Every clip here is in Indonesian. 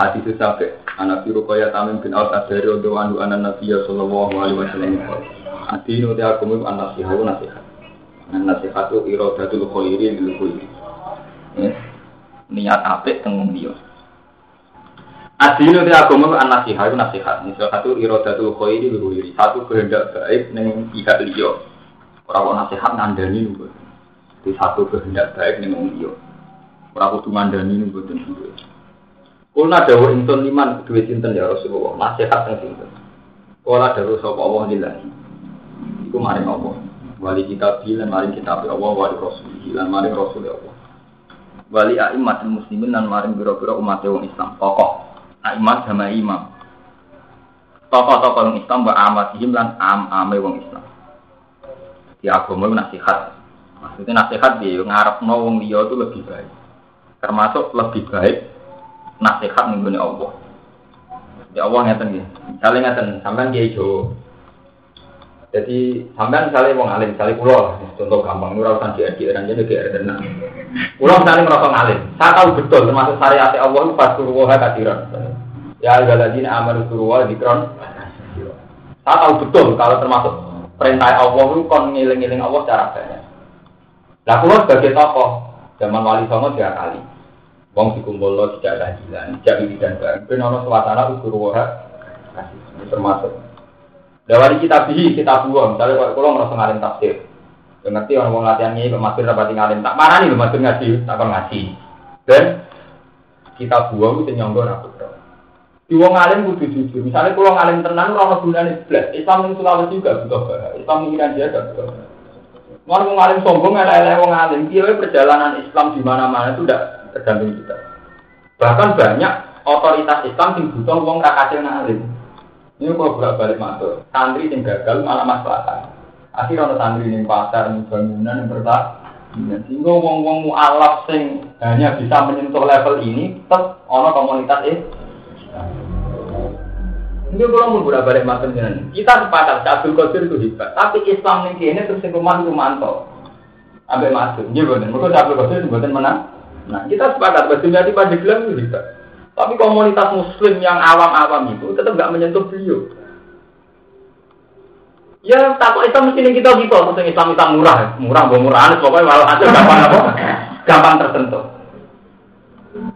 hadis sampai anak biru kaya tamim bin aus adari untuk anu anak nabi sallallahu alaihi wasallam. Adinu te aku mu anak nasihat. Nasihat nasihat itu iradatul khairi bil khairi niat apik teng dia. Adinu te aku mu anak nasihat nasihat. Misal satu iradatul khairi bil khairi satu kehendak baik ning pihak liya ora nasihat ngandani nunggu. Di satu kehendak baik ning wong liya ora kudu ngandani nunggu tentu Kulna dawa insun liman duwe sinten ya Rasulullah, nasihat teng sinten. Kala dawa sapa Allah lillahi. Iku maring Allah. Wali kita bilan maring kita Allah wali Rasul lan maring Rasul Allah. Wali aimat muslimin lan maring biro-biro umat wong Islam. Tokoh aimat sama imam. Tokoh-tokoh wong Islam wa amatihim lan am-ame wong Islam. Di agama nasihat. Maksudnya nasihat dia ngarep wong liya itu lebih baik. Termasuk lebih baik nasihat nih Allah. Ya Allah ngeten nggih. Misale ngeten, sampean kiai Jawa. Jadi sampean misalnya ngalim, misalnya pulau lah, contoh gampang, nurau usah di adik dan jadi kayak tenang. Pulau misalnya merasa ngalim, saya tahu betul termasuk syariat Allah itu pas suruh kadiran. Ya galadin amal suruh dikron. Saya tahu betul kalau termasuk perintah Allah itu kon ngiling-ngiling Allah cara banyak. Nah, pulau sebagai tokoh zaman wali songo tiga kali. Wong dikumpul lo tidak keadilan, tidak dan barang. Tapi nono suasana ukur wah kasih termasuk. Dari kita bihi kita buang. Misalnya kalau kalau merasa ngalim tafsir, yang ngerti orang mau latihan ini, pemasir dapat ngalim tak marah nih, pemasir ngaji, tak akan ngaji. Dan kita buang itu nyonggol aku di wong alim kudu jujur. Misalnya kalau ngalim tenang, orang gunanya belas. Islam yang Sulawesi juga butuh bahaya. Islam yang Iran juga butuh. Mau ngalim sombong, elek-elek wong alim. Dia perjalanan Islam di mana-mana itu udah tergantung kita. Bahkan banyak otoritas Islam yang butuh uang rakacil ngalim. Ini kalau bolak balik masuk, santri yang gagal malah masalah. Akhirnya ada santri yang pasar, yang bangunan, yang bertak. Sehingga wong-wong mu'alaf sing hanya bisa menyentuh level ini, tetap ono komunitas ini. Ini kalau mau bolak balik masuk dengan kita sepakat Abdul Qadir itu hebat, tapi Islam yang ini terus yang rumah itu mantap. Ambil masuk, iya benar. Mereka Abdul Qadir itu buatan menang. Nah, kita sepakat Bajumyati Pandeglang itu bisa. Tapi komunitas muslim yang awam-awam itu tetap nggak menyentuh beliau. Ya, takut Islam mesti kita gitu, maksudnya Islam Islam murah, murah, murah, murah, pokoknya walau hasil gampang apa, gampang tersentuh.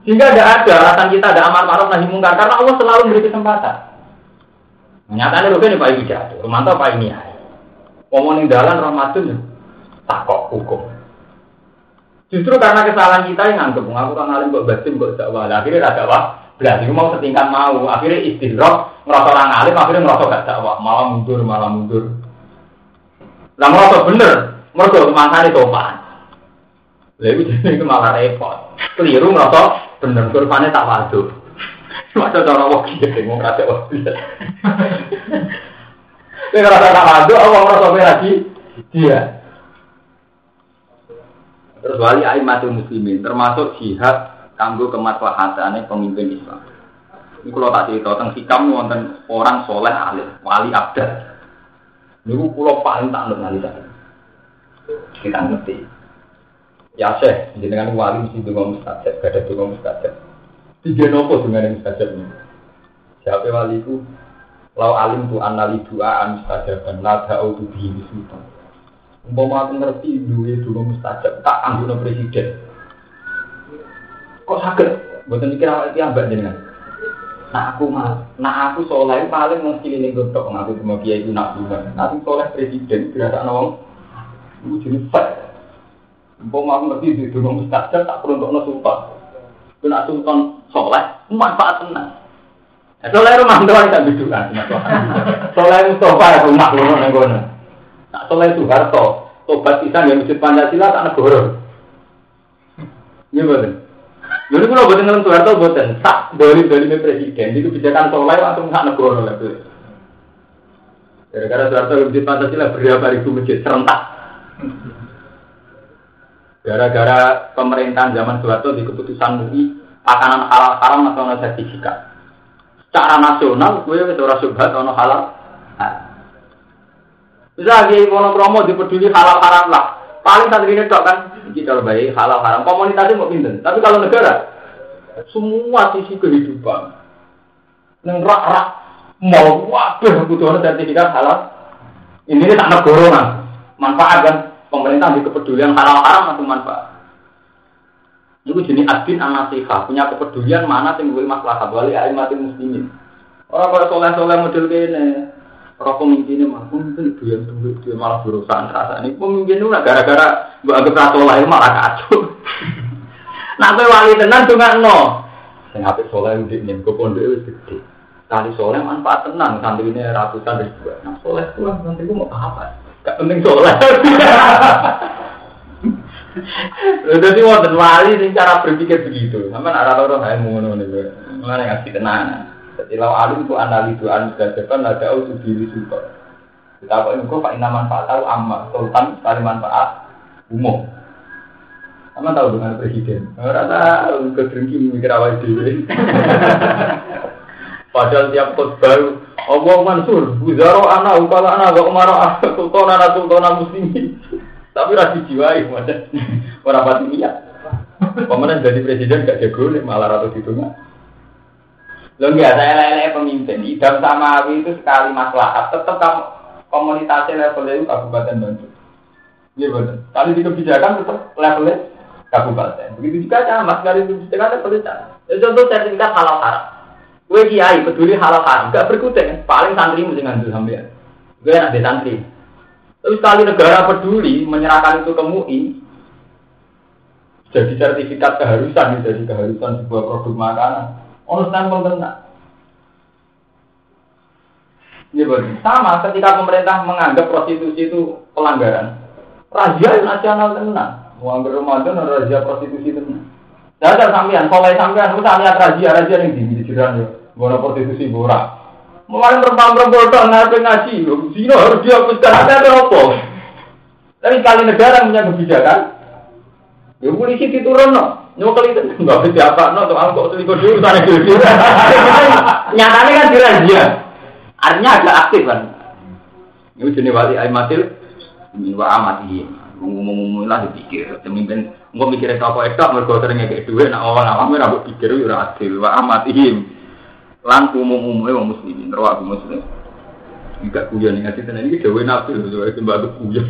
Sehingga tidak ada alasan kita ada amar ma'ruf nahi mungkar karena Allah selalu memberi kesempatan. Nyatanya lu ini Pak jatuh, mantap Pak ini ya. Ngomongin dalan Ramadan, takok hukum. Justru karena kesalahan kita yang nganggep aku kan alim kok batin kok dakwah. Akhirnya ada dakwah. Belas itu mau setingkat mau. Akhirnya istirahat ngerasa orang alim akhirnya ngerasa gak dakwah. Malah mundur, malah mundur. Lah ngerasa bener. Mergo kemangsane topan. Lha iku itu malah repot. Keliru ngerasa bener kurvane tak waduh. Masa cara wong iki mau kate wong. Nek ngerasa tak waduh, Allah ngerasa lagi dia. Terus wali aimatul muslimin termasuk jihad kanggo kemaslahatane pemimpin Islam. Ini kalau tak cerita tentang hikam wonten orang soleh alim, wali abdal. Ini pulau paling tak ngerti nanti saya. Kita ngerti. Ya seh, dengan wali mesti dengan mustajab, gak ada dengan mustajab. Tiga nopo dengan mustajab ini. Siapa waliku? Lau alim tu anali doa an mustajaban, la da'u tu bihi sultan. Umpama aku ngerti duwe dulu mustajab, tak anggota presiden. Kok sakit? Bukan mikir awal itu mbak jenengan. Nah aku mah, nah aku soleh paling mesti ini godok ngaku cuma kiai itu nak juga. Nanti soleh presiden berasa nawang, itu jenis fat. Umpama aku ngerti duwe dulu mustajab, tak perlu untuk sultan. Kena sultan soleh, manfaat tenang. Soleh rumah doang tak bidukan. Soleh Mustafa ya rumah loh nenggono. Nak soleh Soeharto, tobat pisan yang wujud Pancasila tak negara. Iya betul. Jadi kalau buatan ngelam Soeharto buatan sak dari dari presiden itu kebijakan soleh langsung tak negara lah tuh. Gara-gara Soeharto wujud Pancasila berapa ribu masjid serentak. Gara-gara pemerintahan zaman Soeharto di keputusan MUI makanan halal haram atau sertifikat. Secara nasional, gue itu orang subhat atau halal. Nah, bisa lagi monokromo dipeduli halal haram lah. Paling santri ini dok kan, kita baik halal haram. Komunitasnya mau pinter. Tapi kalau negara, semua sisi kehidupan. Neng rak rak mau wabe kebutuhan sertifikat halal. Ini ini tak gorongan. Manfaat kan pemerintah di kepedulian halal haram atau manfaat. Itu jenis adin anasihah, punya kepedulian mana yang gue masalah wali mati muslimin. Orang pada soleh-soleh model ini, orang pemimpinnya mah pemimpin itu yang tunggu dia malah berusaha rasa ini pemimpin itu gara-gara gue anggap soleh malah kacau. Nah, wali tenan tuh nggak no. Sing apik soleh udik nih, gue pondok itu gede. Kali soleh manfaat tenang, santri ini ratusan ribu. Nah, soleh tuh santri gue mau apa? Gak penting soleh. Jadi wonten wali sing cara berpikir begitu. Sama arah orang lain ngono nih. Mana ngasih tenang. Jadi lau alim itu analisu an gajaban ada auto diri super. Kita kok ini kok pak manfaat tahu amma sultan sekali manfaat umum. Sama tahu dengan presiden. Rata kedengki mikir awal dewi. Padahal tiap khutbah Allah Mansur, Buzaro anak, Ukala anak, Wa Umar anak, Sultan anak, Sultan muslimin. Tapi rasi jiwai, macam orang pati niat. Pemenang jadi presiden gak jago nih, malah ratu nggak. Lo nggak saya lele pemimpin. Idam sama itu sekali masalah. Tetap kamu komunitasnya levelnya itu kabupaten Bandung. Iya benar. Kali di kebijakan tetap levelnya kabupaten. Begitu juga sama sekali kebijakan levelnya. Ya, contoh sertifikat halal haram. Gue kiai peduli halal haram, gak berkutik. Paling santri mesti ngambil sampean. Gue enak di santri. Terus sekali negara peduli menyerahkan itu ke MUI, jadi sertifikat keharusan, jadi keharusan sebuah produk makanan. Ono stempel tenang. Ya. Sama ketika pemerintah menganggap prostitusi itu pelanggaran. Raja nasional tenang. Menganggap Ramadan raja prostitusi tenang. Ada sampean, soleh sampean, kita lihat raja raja yang di jiran ya. Guna prostitusi borak. Mulai perempuan-perempuan itu ngapain ngaji, zino harus dihapuskan ada apa? Tapi sekali negara punya kebijakan, ya polisi diturun no, nyokal itu nggak bisa apa no, tuh angkot selingkuh dulu sana dulu. Nyatanya kan dirazia, artinya agak aktif kan. Ini jenis wali aimatil, ini wa amati, ngomong-ngomong lah dipikir, pemimpin, nggak mikirnya apa ekstrak, mereka seringnya kayak duit, nak awal awalnya rambut pikir, ya adil, wa amatihim lan umum-umumnya wong muslimin rawahu muslim Enggak kuyon ngasih tenan iki dewe nabi lho, sembah kuyon.